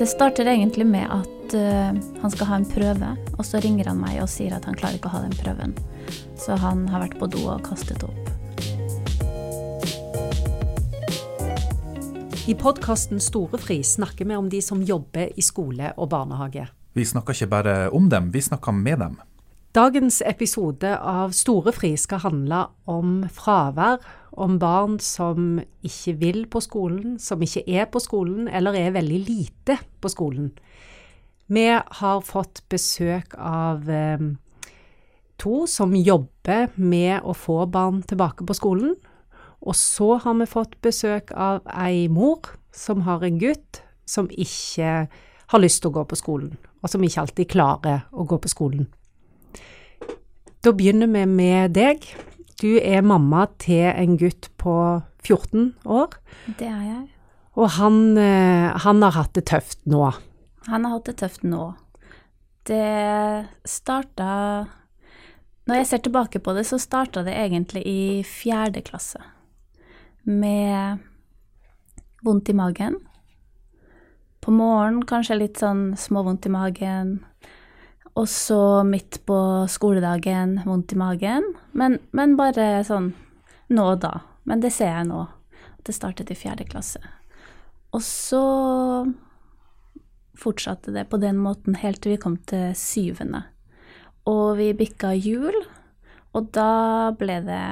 Det starter egentlig med at uh, han skal ha en prøve, og så ringer han meg og sier at han klarer ikke å ha den prøven. Så han har vært på do og kastet opp. I podkasten Storefri snakker vi om de som jobber i skole og barnehage. Vi snakker ikke bare om dem, vi snakker med dem. Dagens episode av Storefri skal handle om fravær, om barn som ikke vil på skolen, som ikke er på skolen, eller er veldig lite på skolen. Vi har fått besøk av eh, to som jobber med å få barn tilbake på skolen. Og så har vi fått besøk av ei mor som har en gutt som ikke har lyst til å gå på skolen, og som ikke alltid klarer å gå på skolen. Da begynner vi med deg. Du er mamma til en gutt på 14 år. Det er jeg. Og han, eh, han har hatt det tøft nå. Han har hatt det tøft nå. Det starta Når jeg ser tilbake på det, så starta det egentlig i fjerde klasse. Med vondt i magen. På morgenen kanskje litt sånn småvondt i magen. Og så midt på skoledagen vondt i magen. Men, men, bare sånn nå og da. Men det ser jeg nå. Det startet i fjerde klasse. Og så fortsatte det på den måten helt til vi kom til syvende. Og vi bikka jul, og da ble det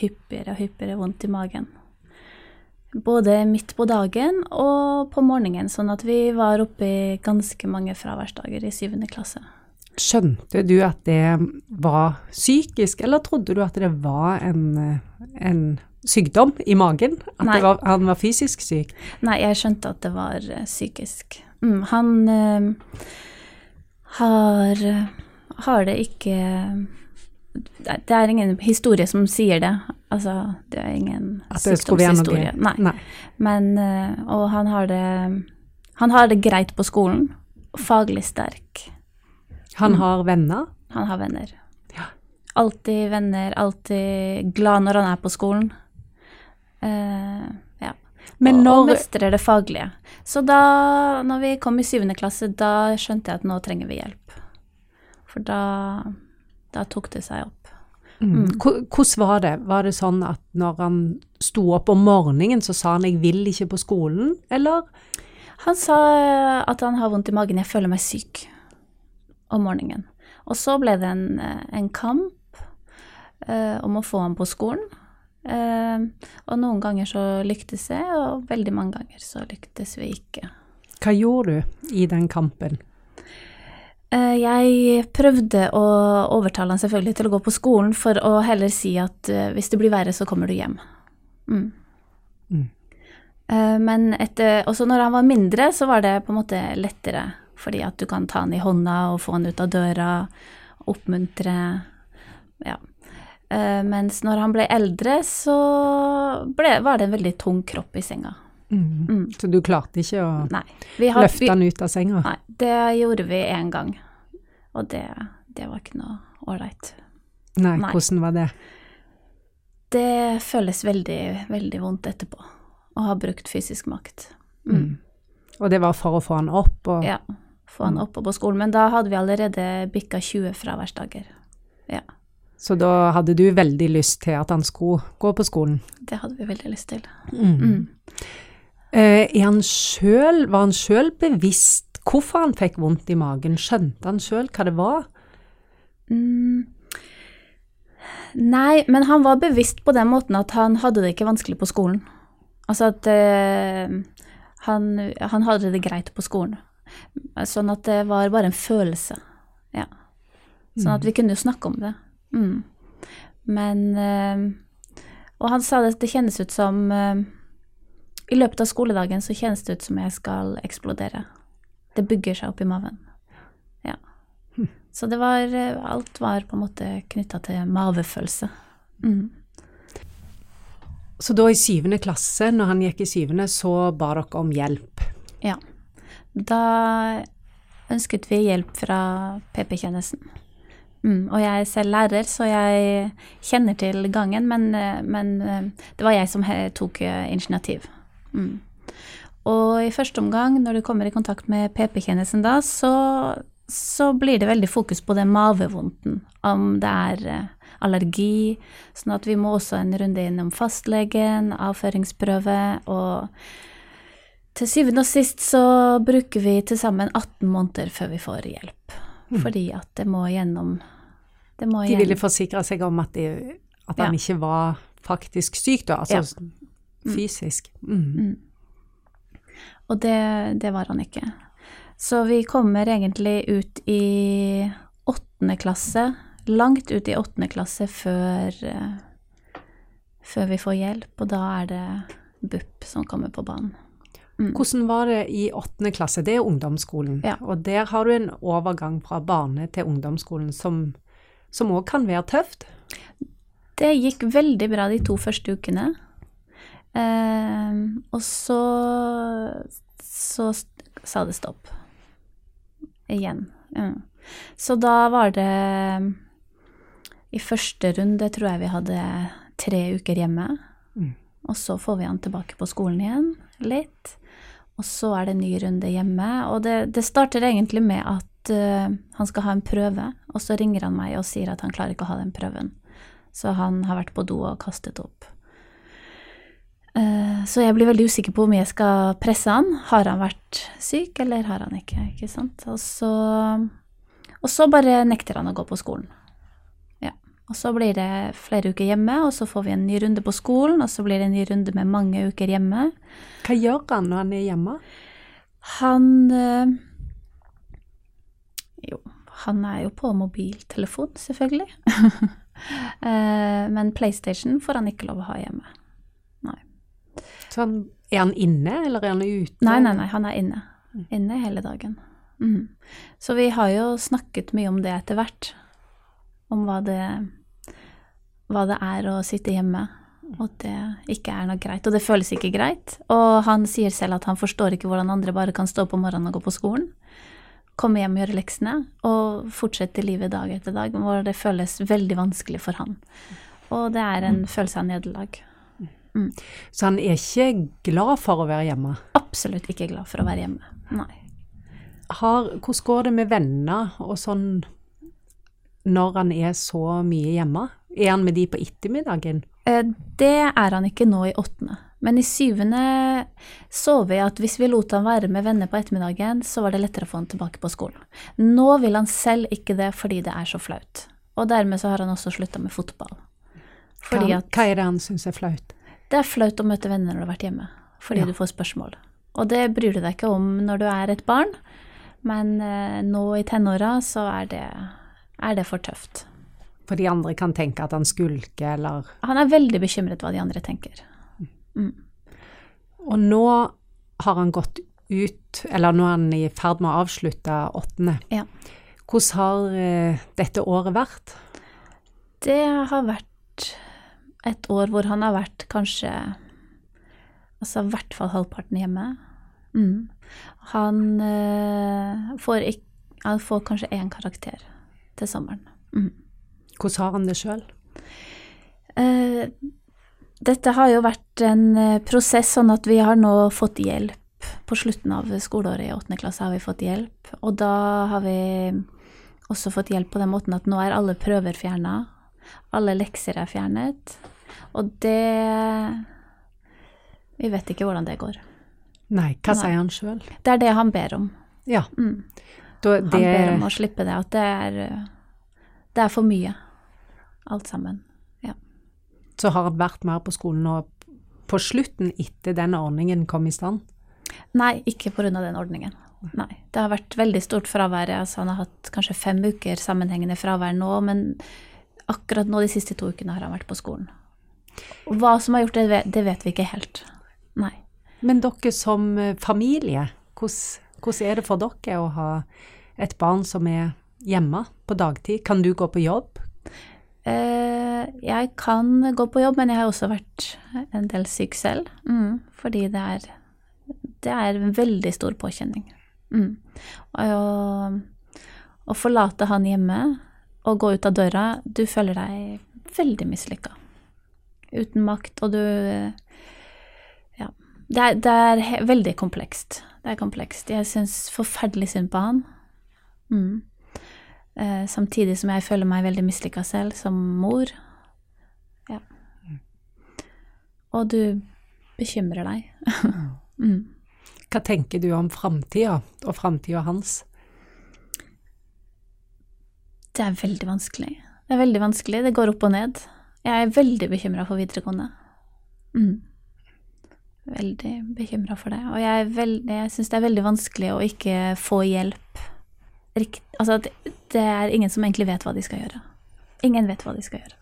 hyppigere og hyppigere vondt i magen. Både midt på dagen og på morgenen, sånn at vi var oppe i ganske mange fraværsdager i syvende klasse. Skjønte du at det var psykisk, eller trodde du at det var en, en sykdom i magen? At var, han var fysisk syk? Nei, jeg skjønte at det var uh, psykisk. Mm, han øh, har, har det ikke det er ingen historie som sier det. Altså, det er ingen sykdomshistorie. Nei. Nei. Men, øh, og han har det Han har det greit på skolen. Faglig sterk. Han har venner? Han har venner. Ja. Alltid venner, alltid glad når han er på skolen. Uh, ja. Men når... Og mestrer det faglige. Så da, når vi kom i syvende klasse, da skjønte jeg at nå trenger vi hjelp. For da, da tok det seg opp. Mm. mm. Hvordan var det? Var det sånn at når han sto opp om morgenen, så sa han 'jeg vil ikke på skolen', eller? Han sa at han har vondt i magen, jeg føler meg syk om morgenen. Og så ble det en, en kamp eh, om å få ham på skolen. Eh, og noen ganger så lyktes jeg, og veldig mange ganger så lyktes vi ikke. Hva gjorde du i den kampen? Eh, jeg prøvde å overtale han selvfølgelig til å gå på skolen, for å heller si at eh, hvis det blir verre, så kommer du hjem. Mm. Mm. Eh, men etter, også når han var mindre, så var det på en måte lettere fordi at du kan ta den i hånda og få den ut av døra, oppmuntre Ja. Uh, mens når han ble eldre, så ble, var det en veldig tung kropp i senga. Mm. Mm. Så du klarte ikke å har, løfte han ut av senga? Nei, det gjorde vi én gang. Og det, det var ikke noe ålreit. Nei, nei, hvordan var det? Det føles veldig, veldig vondt etterpå å ha brukt fysisk makt. Mm. mm. Og det var for å få han opp? Og... Ja få han oppå på skolen. Men da hadde vi allerede bikka 20 fraværsdager. Ja. Så da hadde du veldig lyst til at han skulle gå på skolen? Det hadde vi veldig lyst til. Mm. Mm. Eh, han selv, var han sjøl bevisst hvorfor han fikk vondt i magen? Skjønte han sjøl hva det var? Mm. Nei, men han var bevisst på den måten at han hadde det ikke vanskelig på skolen. Altså at uh, han, han hadde det greit på skolen. Sånn at det var bare en følelse. Ja. Sånn at mm. vi kunne jo snakke om det. Mm. Men øh, Og han sa det, det kjennes ut som øh, I løpet av skoledagen så kjennes det ut som jeg skal eksplodere. Det bygger seg opp i maven. Ja. Hm. Så det var eh, Alt var på en måte knytta til mavefølelse. Mm. Så da i syvende klasse, når han gikk i syvende, så ba dere om hjelp? Ja. Da ønsket vi hjelp fra PP-tjenesten. Mm, og jeg er selv lærer, så jeg kjenner til gangen, men, men det var jeg som tok initiativ. Mm. Og i første omgang, når du kommer i kontakt med PP-tjenesten da, så, så blir det veldig fokus på den mavevondten. Om det er eh, allergi. Sånn at vi må også en runde innom fastlegen, avføringsprøve og til syvende og sist så bruker vi til sammen 18 måneder før vi får hjelp. Mm. Fordi at det må gjennom det må De ville forsikre seg om at, de, at han Ja. ikke var faktisk syk, da. Altså fysisk. Mm. Og det, det var han ikke. Så vi kommer egentlig ut i åttende klasse, langt ut i åttende klasse før, eh, før vi får hjelp, og da er det BUP som kommer på banen. Mm. Hvordan var det i åttende klasse? Det er ungdomsskolen. Ja. Og der har du en overgang fra barne- til ungdomsskolen som som òg kan være tøft. Det gikk veldig bra de to første ukene. Eh, og så, så sa det stopp. Igjen. Mm. Så da var det I første runde tror jeg vi hadde tre uker hjemme. Mm. Og så får vi han tilbake på skolen igjen, litt. Og så er det en ny runde hjemme. Og det, det starter egentlig med at uh, han skal ha en prøve, og så ringer han meg og sier at han klarer ikke å ha den prøven. Så han har vært på do og kastet opp. Eh, Så jeg blir veldig usikker på om jeg skal presse han. Har han vært syk, eller har han ikke? ikke sant? Og så, og så bare nekter han å gå på skolen. Og så blir det flere uker hjemme, og så får vi en ny runde på skolen, og så blir det en ny runde med mange uker hjemme. Hva gjør han når han er hjemme? Han eh, Jo, han er jo på mobiltelefon, selvfølgelig. Eh, Men PlayStation får han ikke lov å ha hjemme. Så han, er han inne, eller er han ute? Nei, nei, nei, han er inne. Inne hele dagen. Mm. Så vi har jo snakket mye om det etter hvert. Om hva det, hva det er å sitte hjemme, og at det ikke er noe greit. Og det føles ikke greit. Og han sier selv at han forstår ikke hvordan andre bare kan stå på morgenen og gå på skolen. Komme hjem og gjøre leksene, og fortsette livet dag etter dag, hvor det føles veldig vanskelig for han. Og det er en følelse av nederlag. Så han er ikke glad for å være hjemme? Absolutt ikke glad for å være hjemme. Nei. Har, hvordan går det med venner og sånn når han er så mye hjemme? Er han med de på ettermiddagen? Eh, Det er han ikke nå i åttende. Men i syvende så vi at hvis vi lot han være med venner på ettermiddagen, så var det lettere å få han tilbake på skolen. Nå vil han selv ikke det fordi det er så flaut. Og dermed så har han også slutta med fotball. Fordi hva, hva er det han syns er flaut? det er flaut å møte venner når du har vært hjemme. Fordi Ja. du får spørsmål. Og det bryr du deg ikke om når du er et barn, men eh, nå i tenåra så er det, er det for tøft. For de andre kan tenke at han skulker, eller Han er veldig bekymret hva de andre tenker. Og nå har han gått ut, eller nå er han i ferd med å avslutte åttende. Ja. Hvordan har eh, dette året vært? Det har vært et år hvor han har vært kanskje Altså i hvert fall halvparten hjemme. Mm. Han, eh, får ikke, han får kanskje én karakter til sommeren. Mm. Hvordan har han det sjøl? Eh, dette har jo vært en eh, prosess, sånn at vi har nå fått hjelp. På slutten av skoleåret i åttende klasse har vi fått hjelp, og da har vi også fått hjelp på den måten at nå er alle prøver fjerna. Alle lekser er fjernet. Og det Vi vet ikke hvordan det går. Nei, hva Nei. sier han sjøl? Det er det han ber om. Ja, Mm. Da, Han ber om å slippe det. At det er, det er for mye, alt sammen. Ja. så har han vært mer på skolen nå på slutten etter den ordningen kom i stand. Nei, ikke pga. den ordningen. Nei. Det har vært veldig stort fravær. Altså, han har hatt kanskje fem uker sammenhengende fravær nå, men akkurat nå de siste to ukene har han vært på skolen. Og hva som har gjort det, det vet vi ikke helt. Nei. Men dere som eh, familie, hvordan, hvordan er det for dere å ha et barn som er hjemme på dagtid? Kan du gå på jobb? Eh, jeg kan gå på jobb, men jeg har også vært en del syk selv. Mm, fordi det er, det er en veldig stor påkjenning. Mm. Og å, forlate han hjemme og gå ut av døra, du føler deg veldig mislykka. Uten makt, og du Ja. det er, det er veldig komplekst. Det er komplekst. Jeg syns forferdelig synd på han. Mm. Eh, samtidig som jeg føler meg veldig mislykka selv som mor. Ja. Og du bekymrer deg. mm. Hva tenker du om framtida, og framtida hans? Det er veldig vanskelig. Det er veldig vanskelig. Det går opp og ned. Jeg er veldig bekymra for videregående. Mm. Veldig bekymra for det. Og jeg, veld, jeg syns det er veldig vanskelig å ikke få hjelp. Rikt, altså, det, det, er ingen som egentlig vet hva de skal gjøre. Ingen vet hva de skal gjøre.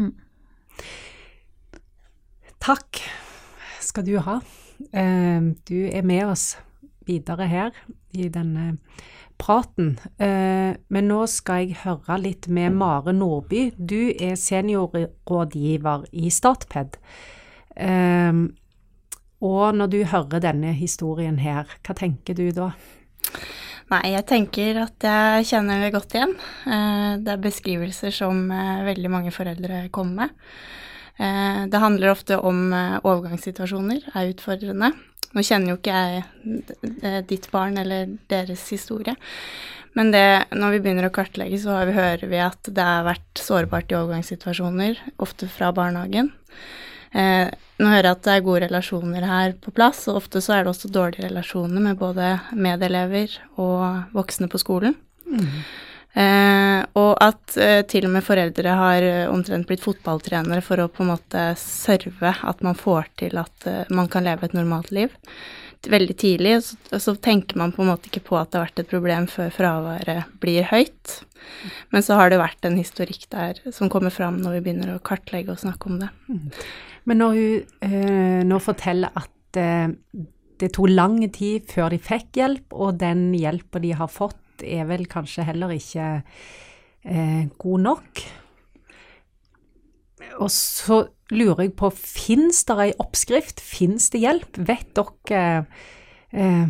Mm. Takk skal du ha. Eh, du er med oss videre her i denne praten. Eh, men nå skal jeg høre litt med Mare Nordby. Du er seniorrådgiver i Statped. Eh, og når du hører denne historien her, hva tenker du da? Nei, jeg tenker at jeg kjenner det godt igjen. Eh, det er beskrivelser som veldig mange foreldre kommer med. Det handler ofte om overgangssituasjoner, er utfordrende. Nå kjenner jo ikke jeg ditt barn eller deres historie, men det, når vi begynner å kartlegge, så hører vi at det har vært sårbart i overgangssituasjoner, ofte fra barnehagen. Eh, nå hører jeg at det er gode relasjoner her på plass, og ofte så er det også dårlige relasjoner med både medelever og voksne på skolen. Mm. Eh, og at eh, til og med foreldre har eh, omtrent blitt fotballtrenere for å på en måte serve at man får til at eh, man kan leve et normalt liv. Veldig tidlig, så, så, tenker man på en måte ikke på at det har vært et problem før fraværet blir høyt. Men så har det vært en historikk der som kommer fram når vi begynner å kartlegge og snakke om det. Men når hun eh, nå forteller at eh, det tok lang tid før de fikk hjelp, og den hjelpa de har fått, er vel kanskje heller ikke eh, god nok. Og så lurer jeg på, fins det ei oppskrift? Fins det hjelp? Vet dere eh,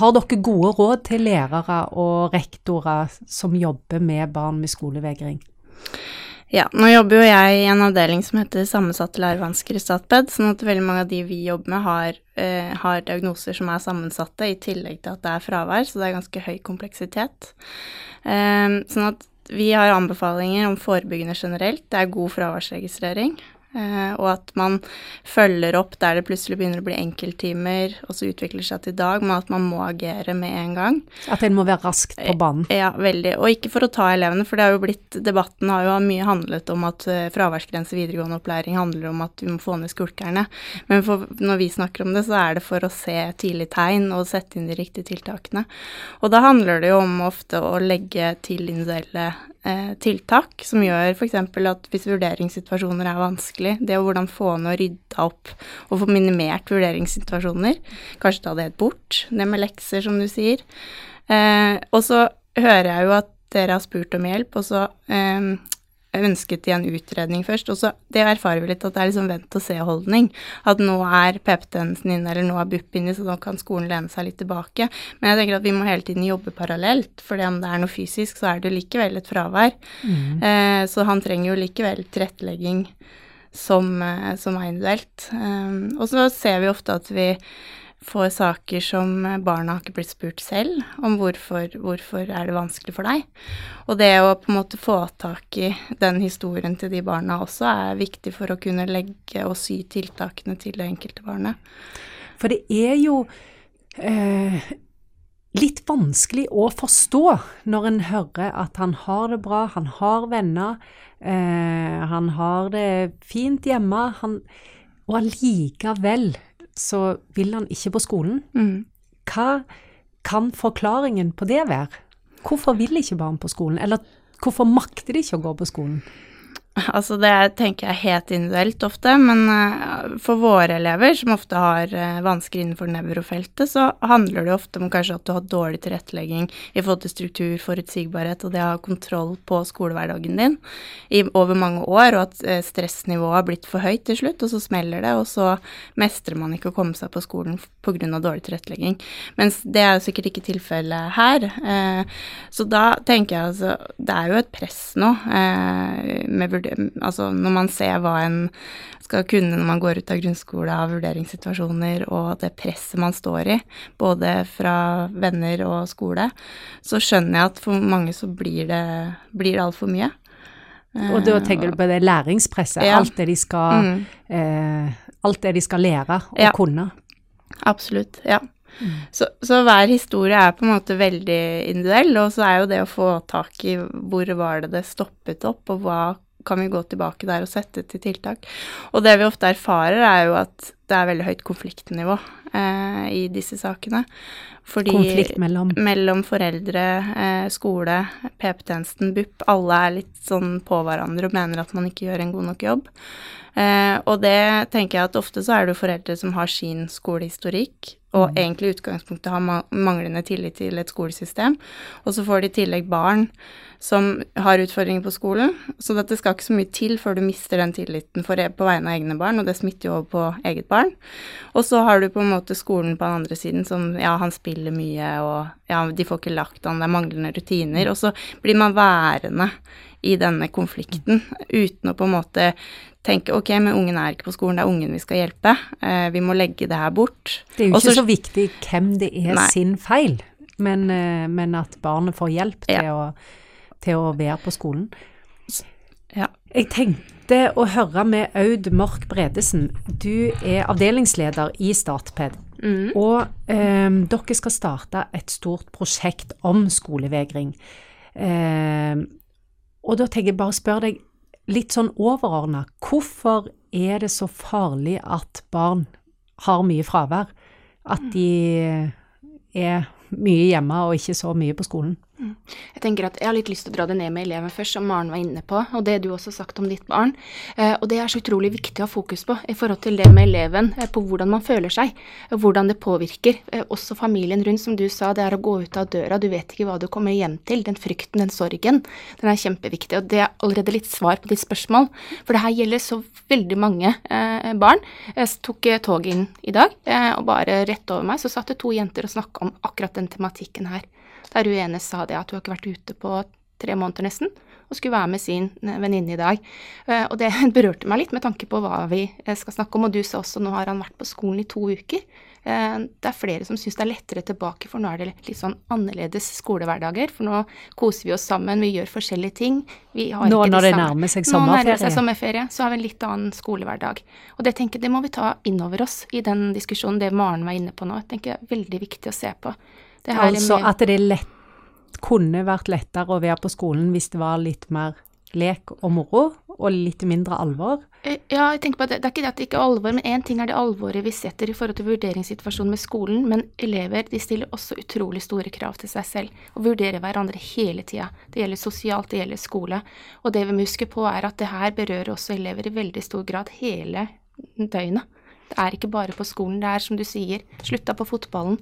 Har dere gode råd til lærere og rektorer som jobber med barn med skolevegring? Ja, nå jobber jo jeg i en avdeling som heter sammensatte lærevansker i Statped, sånn at veldig mange av de vi jobber med, har, uh, har, diagnoser som er sammensatte, i tillegg til at det er fravær, så det er ganske høy kompleksitet. Um, sånn at vi har anbefalinger om forebyggende generelt. Det er god fraværsregistrering. Uh, og at man følger opp der det plutselig begynner å bli enkelttimer, og så utvikler seg til dag, men at man må agere med en gang. At en må være raskt på banen? Ja, veldig. Og ikke for å ta elevene, for det har jo blitt Debatten har jo mye handlet om at uh, fraværsgrense videregående opplæring handler om at vi må få ned skulkerne. Men for, når vi snakker om det, så er det for å se tidlig tegn og sette inn de riktige tiltakene. Og da handler det jo om ofte å legge til individuelle eh, tiltak som gjør f.eks. at hvis vurderingssituasjoner er vanskelig, det å hvordan få ned og rydda opp og få minimert vurderingssituasjoner, kanskje ta det helt bort, det med lekser, som du sier. Eh, og så hører jeg jo at dere har spurt om hjelp, og så eh, ønsket de en utredning først. Og så det erfarer vi litt at det er liksom vent-og-se-holdning. At nå er PP-tjenesten inne, eller nå er BUP inne, så nå kan skolen lene seg litt tilbake. Men jeg tenker at vi må hele tiden jobbe parallelt, for om det er noe fysisk, så er det likevel et fravær. Mm. Eh, så han trenger jo likevel tilrettelegging som, eh, som er individuelt. Eh, og så ser vi ofte at vi får saker som barna har ikke blitt spurt selv om hvorfor, hvorfor er det vanskelig for deg. Og det å på en måte få tak i den historien til de barna også er viktig for å kunne legge og sy tiltakene til det enkelte barnet. For det er jo eh, litt vanskelig å forstå når en hører at han har det bra, han har venner, eh, han har det fint hjemme, han, og allikevel så vil han ikke på skolen. Mm. Hva kan forklaringen på det være? Hvorfor vil ikke barn på skolen, eller hvorfor makter de ikke å gå på skolen? Altså det tenker jeg helt individuelt ofte, men uh, for våre elever, som ofte har uh, vansker innenfor nevrofeltet, så handler det ofte om kanskje at du har dårlig tilrettelegging i forhold til struktur, forutsigbarhet, og det å ha kontroll på skolehverdagen din i, over mange år, og at uh, stressnivået har blitt for høyt til slutt, og så smeller det, og så mestrer man ikke å komme seg på skolen pga. dårlig tilrettelegging. Mens det er jo sikkert ikke tilfellet her. så da tenker jeg altså Det er jo et press nå med altså når man ser hva en skal kunne når man går ut av grunnskole av vurderingssituasjoner og det presset man står i, både fra venner og skole, så skjønner jeg at for mange så blir det, blir det altfor mye. Og da tenker du på det læringspresset, Ja. alt, det de skal, Mm. eh, alt det de skal lære og Ja. kunne. Absolutt, ja. Så, så hver historie er på en måte veldig individuell, og så er jo det å få tak i hvor var det det stoppet opp, og hva kan vi gå tilbake der og sette til tiltak. Og det vi ofte erfarer, er jo at det er veldig høyt konfliktnivå eh, i disse sakene. Fordi Konflikt mellom mellom foreldre, eh, skole, PP-tjenesten, BUP, alle er litt sånn på hverandre og mener at man ikke gjør en god nok jobb. Eh, og det tenker jeg at ofte så er det jo foreldre som har sin skolehistorikk, og egentlig i utgangspunktet har ma manglende tillit til et skolesystem. Og så får de i tillegg barn som har utfordringer på skolen, så det skal ikke så mye til før du mister den tilliten for, på vegne av egne barn, og det smitter jo over på eget barn. Og så har du på en måte skolen på den andre siden som ja, han spiller mye, og ja, de får ikke lagt han, det er manglende rutiner. Og så blir man værende i denne konflikten uten å på en måte tenke ok, men ungen er ikke på skolen, det er ungen vi skal hjelpe, eh, vi må legge det her bort. Det er jo Og ikke så- så viktig hvem det er Nei. sin feil, men, eh, men at barnet får hjelp Ja. til, å, til å være på skolen. Ja. Jeg tenkte å høre med Aud Mork Bredesen. Du er avdelingsleder i Statped. Mm. Og eh, dere skal starte et stort prosjekt om skolevegring. Eh, og da tenker jeg bare å spørre deg litt sånn overordna, hvorfor er det så farlig at barn har mye fravær? At de er mye hjemme og ikke så mye på skolen? Jeg tenker at jeg har litt lyst til å dra det ned med eleven først, som Maren var inne på, og det du også har sagt om ditt barn. Eh, og det er så utrolig viktig å ha fokus på i forhold til det med eleven, eh, på hvordan man føler seg, og hvordan det påvirker. Eh, også familien rundt, som du sa, det er å gå ut av døra, du vet ikke hva du kommer hjem til. Den frykten, den sorgen, den er kjempeviktig. Og det er allerede litt svar på ditt spørsmål, for det her gjelder så veldig mange barn. Jeg tok toget inn i dag, og bare rett over meg så satt det to jenter og snakka om akkurat den tematikken her. Der hun ene sa det at hun har ikke vært ute på tre måneder nesten, og skulle være med sin eh, venninne i dag. Eh, Og det berørte meg litt med tanke på hva vi eh, skal snakke om. Og du sa også nå har han vært på skolen i to uker. Det er flere som syns det er lettere tilbake, for nå er det litt sånn annerledes skolehverdager. For nå koser vi oss sammen, vi gjør forskjellige ting. Vi har Nå ikke når det nærmer seg Nå nærmer det sommerferie. seg sommerferie, så har vi en litt annen skolehverdag. Og det tenker det må vi ta inn over oss i den diskusjonen, det Maren var inne på nå. Jeg tenker det er veldig viktig å se på. Altså med- at det lett, kunne vært lettere å være på skolen hvis det var litt mer lek og moro, og litt mindre alvor. Eh, Ja, jeg tenker på at det, det er ikke det at det ikke er alvor, men én ting er det alvoret vi setter i forhold til vurderingssituasjonen med skolen, men elever de stiller også utrolig store krav til seg selv og vurderer hverandre hele tida. Det gjelder sosialt, det gjelder skole. Og det vi må huske på er at det her berører også elever i veldig stor grad hele døgnet. Det er ikke bare på skolen, det er som du sier, slutta på fotballen.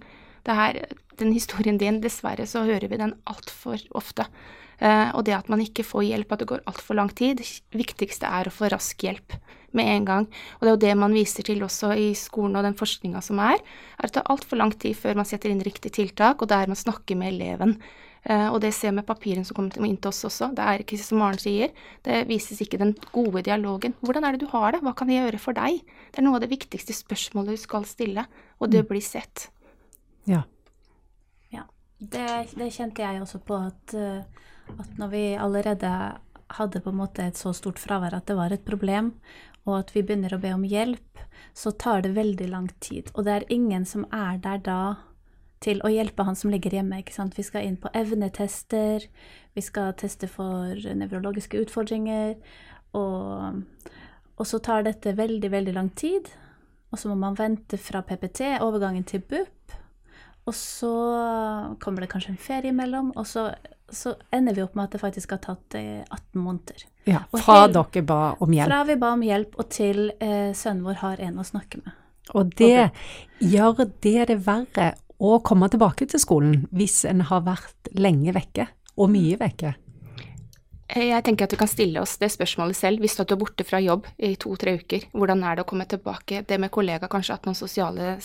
Det er den historien din, dessverre så hører vi den altfor ofte. Eh, og det at man ikke får hjelp, at det går altfor lang tid. Det viktigste er å få rask hjelp med en gang. Og det er jo det man viser til også i skolen og den forskninga som er, er at det tar altfor lang tid før man setter inn riktig tiltak, og der man snakker med eleven. Eh, og det ser vi med papirene som kommer inn til oss også. Det er ikke som Maren sier, det vises ikke den gode dialogen. Hvordan er det du har det? Hva kan jeg gjøre for deg? Det er noe av det viktigste spørsmålet du skal stille, og det blir sett. Ja. Ja, det, det kjente jeg også på at, eh, at når vi allerede hadde på en måte et så stort fravær at det var et problem, og at vi begynner å be om hjelp, så tar det veldig lang tid. Og det er ingen som er der da til å hjelpe han som ligger hjemme. ikke sant? Vi skal inn på evnetester, vi skal teste for nevrologiske utfordringer, og, og så tar dette veldig, veldig lang tid. Og så må man vente fra PPT, overgangen til BUP, og så kommer det kanskje en ferie imellom, og så, så ender vi opp med at det faktisk har tatt eh, 18 måneder. ja. Fra helt, dere ba om hjelp. Fra vi ba om hjelp, og til eh, sønnen vår har en å snakke med. Og det gjør det det verre å komme tilbake til skolen hvis en har vært lenge vekke, og mye vekke. Eh, Jeg tenker at vi kan stille oss det spørsmålet selv. Hvis du er borte fra jobb i to-tre uker, hvordan er det å komme tilbake? Det med kollega, kanskje at noen sosiale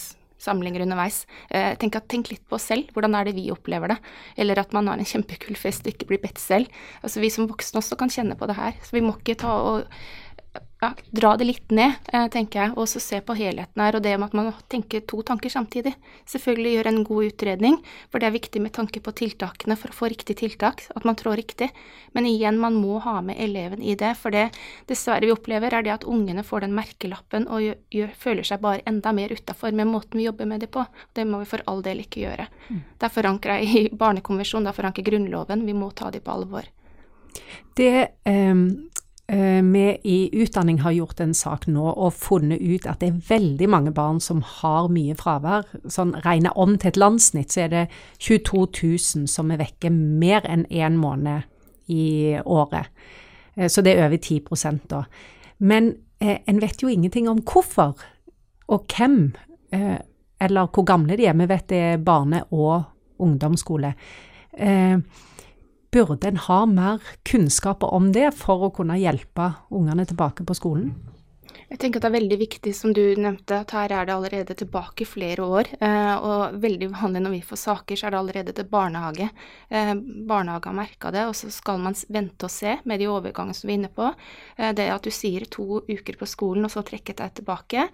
samlinger underveis. Eh, tenk, at, tenk, litt på oss selv, hvordan er det vi opplever det? Eller at man har en kjempekul fest og ikke blir bedt selv. Altså Vi som voksne også kan kjenne på det her. Så vi må ikke ta og ja, dra det litt ned, eh, tenker jeg, og så se på helheten her, og det med at man tenker to tanker samtidig. Selvfølgelig gjøre en god utredning, for det er viktig med tanke på tiltakene for å få riktig tiltak, at man trår riktig. Men igjen, man må ha med eleven i det, for det dessverre vi opplever, er det at ungene får den merkelappen og gjør, gjør, føler seg bare enda mer utafor med måten vi jobber med det på. Det må vi for all del ikke gjøre. Mm. Det er forankra i Barnekonvensjonen, det er forankra i Grunnloven, vi må ta det på alvor. Det um vi i utdanning har gjort en sak nå og funnet ut at det er veldig mange barn som har mye fravær. Sånn regna om til et landsnitt, så er det 22 000 som er vekke mer enn én måned i året. Eh, så det er over 10 da. Men eh, en vet jo ingenting om hvorfor og hvem, eh, eller hvor gamle de er. Vi vet det er barne- og ungdomsskole. Eh, Burde en ha mer kunnskaper om det for å kunne hjelpe ungene tilbake på skolen? Jeg tenker at det er veldig viktig, som du nevnte, at her er det allerede tilbake flere år. Eh, og veldig vanlig når vi får saker, så er det allerede til barnehage. Eh, barnehage har merka det, og så skal man vente og se med de overgangene som vi er inne på. Eh, det at du sier to uker på skolen, og så trekke deg tilbake.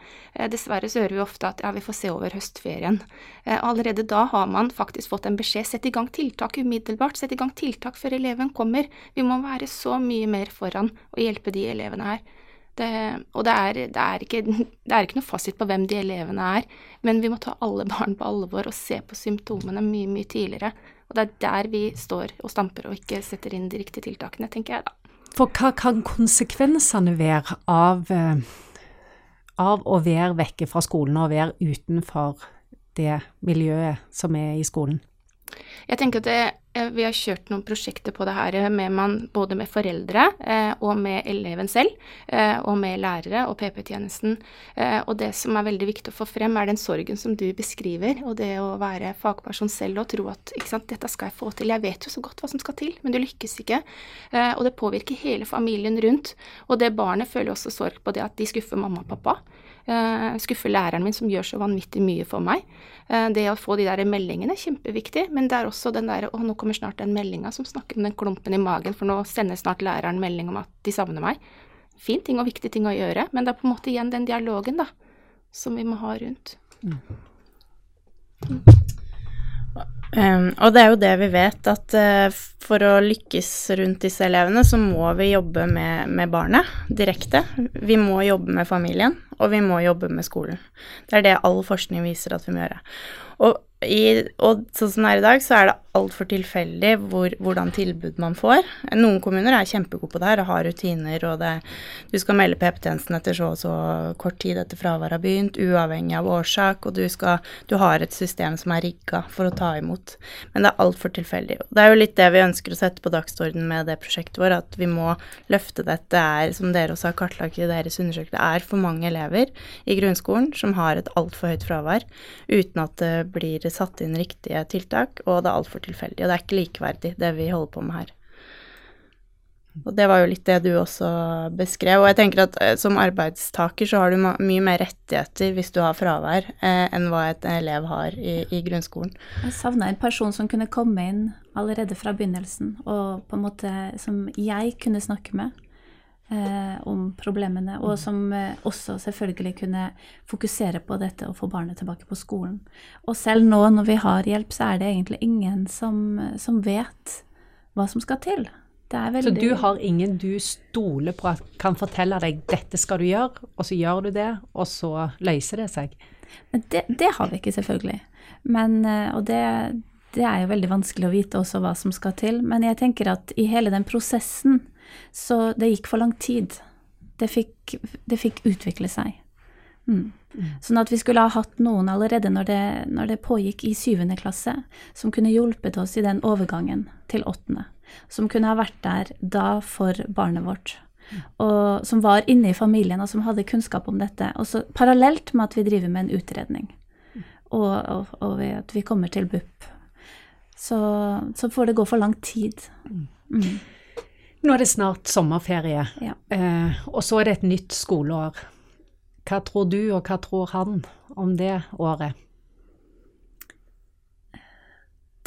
Dessverre så hører vi ofte at ja, vi får se over høstferien. Allerede da har man faktisk fått en beskjed. Sett i gang tiltak umiddelbart. Sett i gang tiltak før eleven kommer. Vi må være så mye mer foran og hjelpe de elevene her. Det, og det er, det, er ikke, det er, ikke, noe fasit på hvem de elevene er, men vi må ta alle barn på alvor og se på symptomene mye, mye tidligere. Og det er der vi står og stamper og ikke setter inn de riktige tiltakene, tenker jeg da. For hva kan konsekvensene være av, eh, av å være vekke fra skolen og være utenfor det miljøet som er i skolen? Jeg tenker at det, Vi har kjørt noen prosjekter på det her eh, med man, både med foreldre eh, og med eleven selv, eh, og med lærere og PP-tjenesten. Eh, og det som er veldig viktig å få frem, er den sorgen som du beskriver, og det å være fagperson selv og tro at sant, dette skal jeg få til. Jeg vet jo så godt hva som skal til, men du lykkes ikke. Eh, og det påvirker hele familien rundt. Og det barnet føler også sorg på det at de skuffer mamma og pappa. Uh, skuffer læreren min, som gjør så vanvittig mye for meg. Uh, det å få de der meldingene er kjempeviktig, men det er også den der Å, nå kommer snart den meldinga som snakker om den klumpen i magen, for nå sender snart læreren melding om at de savner meg. Fin ting og viktig ting å gjøre, men det er på en måte igjen den dialogen, da, som vi må ha rundt. Mm. Um, og det er jo det vi vet, at uh, for å lykkes rundt disse elevene, så må vi jobbe med, med, barnet direkte. Vi må jobbe med familien, og vi må jobbe med skolen. Det er det all forskning viser at vi må gjøre. Og i, og sånn som det er i dag, så er det altfor tilfeldig hvor, hvordan tilbud man får. Noen kommuner er kjempegode på det her og har rutiner, og det, du skal melde PP-tjenesten etter så og så kort tid etter fraværet har begynt, uavhengig av årsak, og du, skal, du har et system som er rigga for å ta imot. Men det er altfor tilfeldig. Det er jo litt det vi ønsker å sette på dagsorden med det prosjektet vårt, at vi må løfte dette. er, som dere også har kartlagt i deres undersøkelse, det er for mange elever i grunnskolen som har et altfor høyt fravær, uten at det blir satt inn riktige tiltak, og det er altfor tilfeldig. Og det er ikke likeverdig, det vi holder på med her. Og det var jo litt det du også beskrev. Og jeg tenker at eh, som arbeidstaker så har du mye mer rettigheter hvis du har fravær, eh, enn hva et elev har i, i grunnskolen. Jeg savna en person som kunne komme inn allerede fra begynnelsen, og på en måte som jeg kunne snakke med eh, om problemene, og mm. som eh, også selvfølgelig kunne fokusere på dette og få barnet tilbake på skolen. Og selv nå når vi har hjelp, så er det egentlig ingen som, som vet hva som skal til. Veldig... Så du har ingen du stoler på at kan fortelle deg 'dette skal du gjøre', og så gjør du det, og så løser det seg? Men det, det har vi ikke, selvfølgelig. Men, eh, og det, det er jo veldig vanskelig å vite også hva som skal til. Men jeg tenker at i hele den prosessen så det gikk for lang tid. Det fikk, det fikk utvikle seg. Mm. Mm. Sånn at vi skulle ha hatt noen allerede når det, når det pågikk i syvende klasse, som kunne hjulpet oss i den overgangen til åttende. Som kunne ha vært der da for barnet vårt. Mm. Og som var inne i familien, og som hadde kunnskap om dette. Og så parallelt med at vi driver med en utredning, mm. og, og, og at vi kommer til BUP. Så, så får det gå for lang tid. Mm. Nå er det snart sommerferie, ja. eh, og så er det et nytt skoleår. Hva tror du, og hva tror han om det året?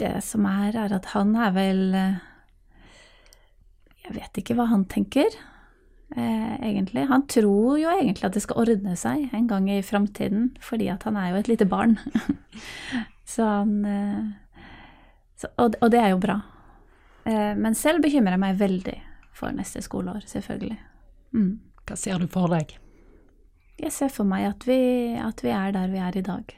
Det som er, er at han er vel eh, Jeg vet ikke hva han tenker, eh, egentlig. Han tror jo egentlig at det skal ordne seg en gang i framtiden, fordi at han er jo et lite barn. så han eh, så, og, og det er jo bra. Eh, men selv bekymrer jeg meg veldig for neste skoleår, selvfølgelig. Mm. Hva ser du for deg? Jeg ser for meg at vi, at vi er der vi er i dag.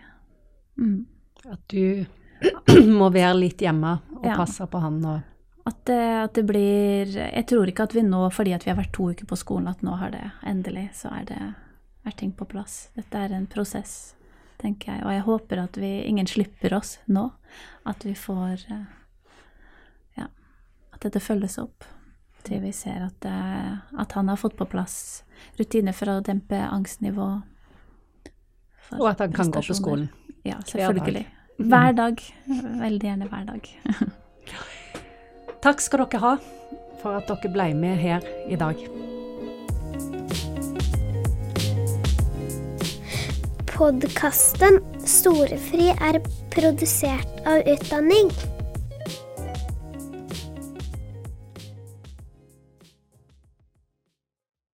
Mm. At du må være litt hjemme og Ja. passe på han og At det, at det blir Jeg tror ikke at vi nå, fordi vi har vært to uker på skolen, at nå har det endelig, så er det er ting på plass. Dette er en prosess, tenker jeg. Og jeg håper at vi ingen slipper oss nå. At vi får eh. At dette følges opp. Til vi ser at, det, at han har fått på plass rutiner for å dempe angstnivå. for Og at han kan gå på skolen. Ja, selvfølgelig. Hver dag. Veldig gjerne hver dag. Takk skal dere ha for at dere ble med her i dag. Podkasten Storefri er produsert av Utdanning.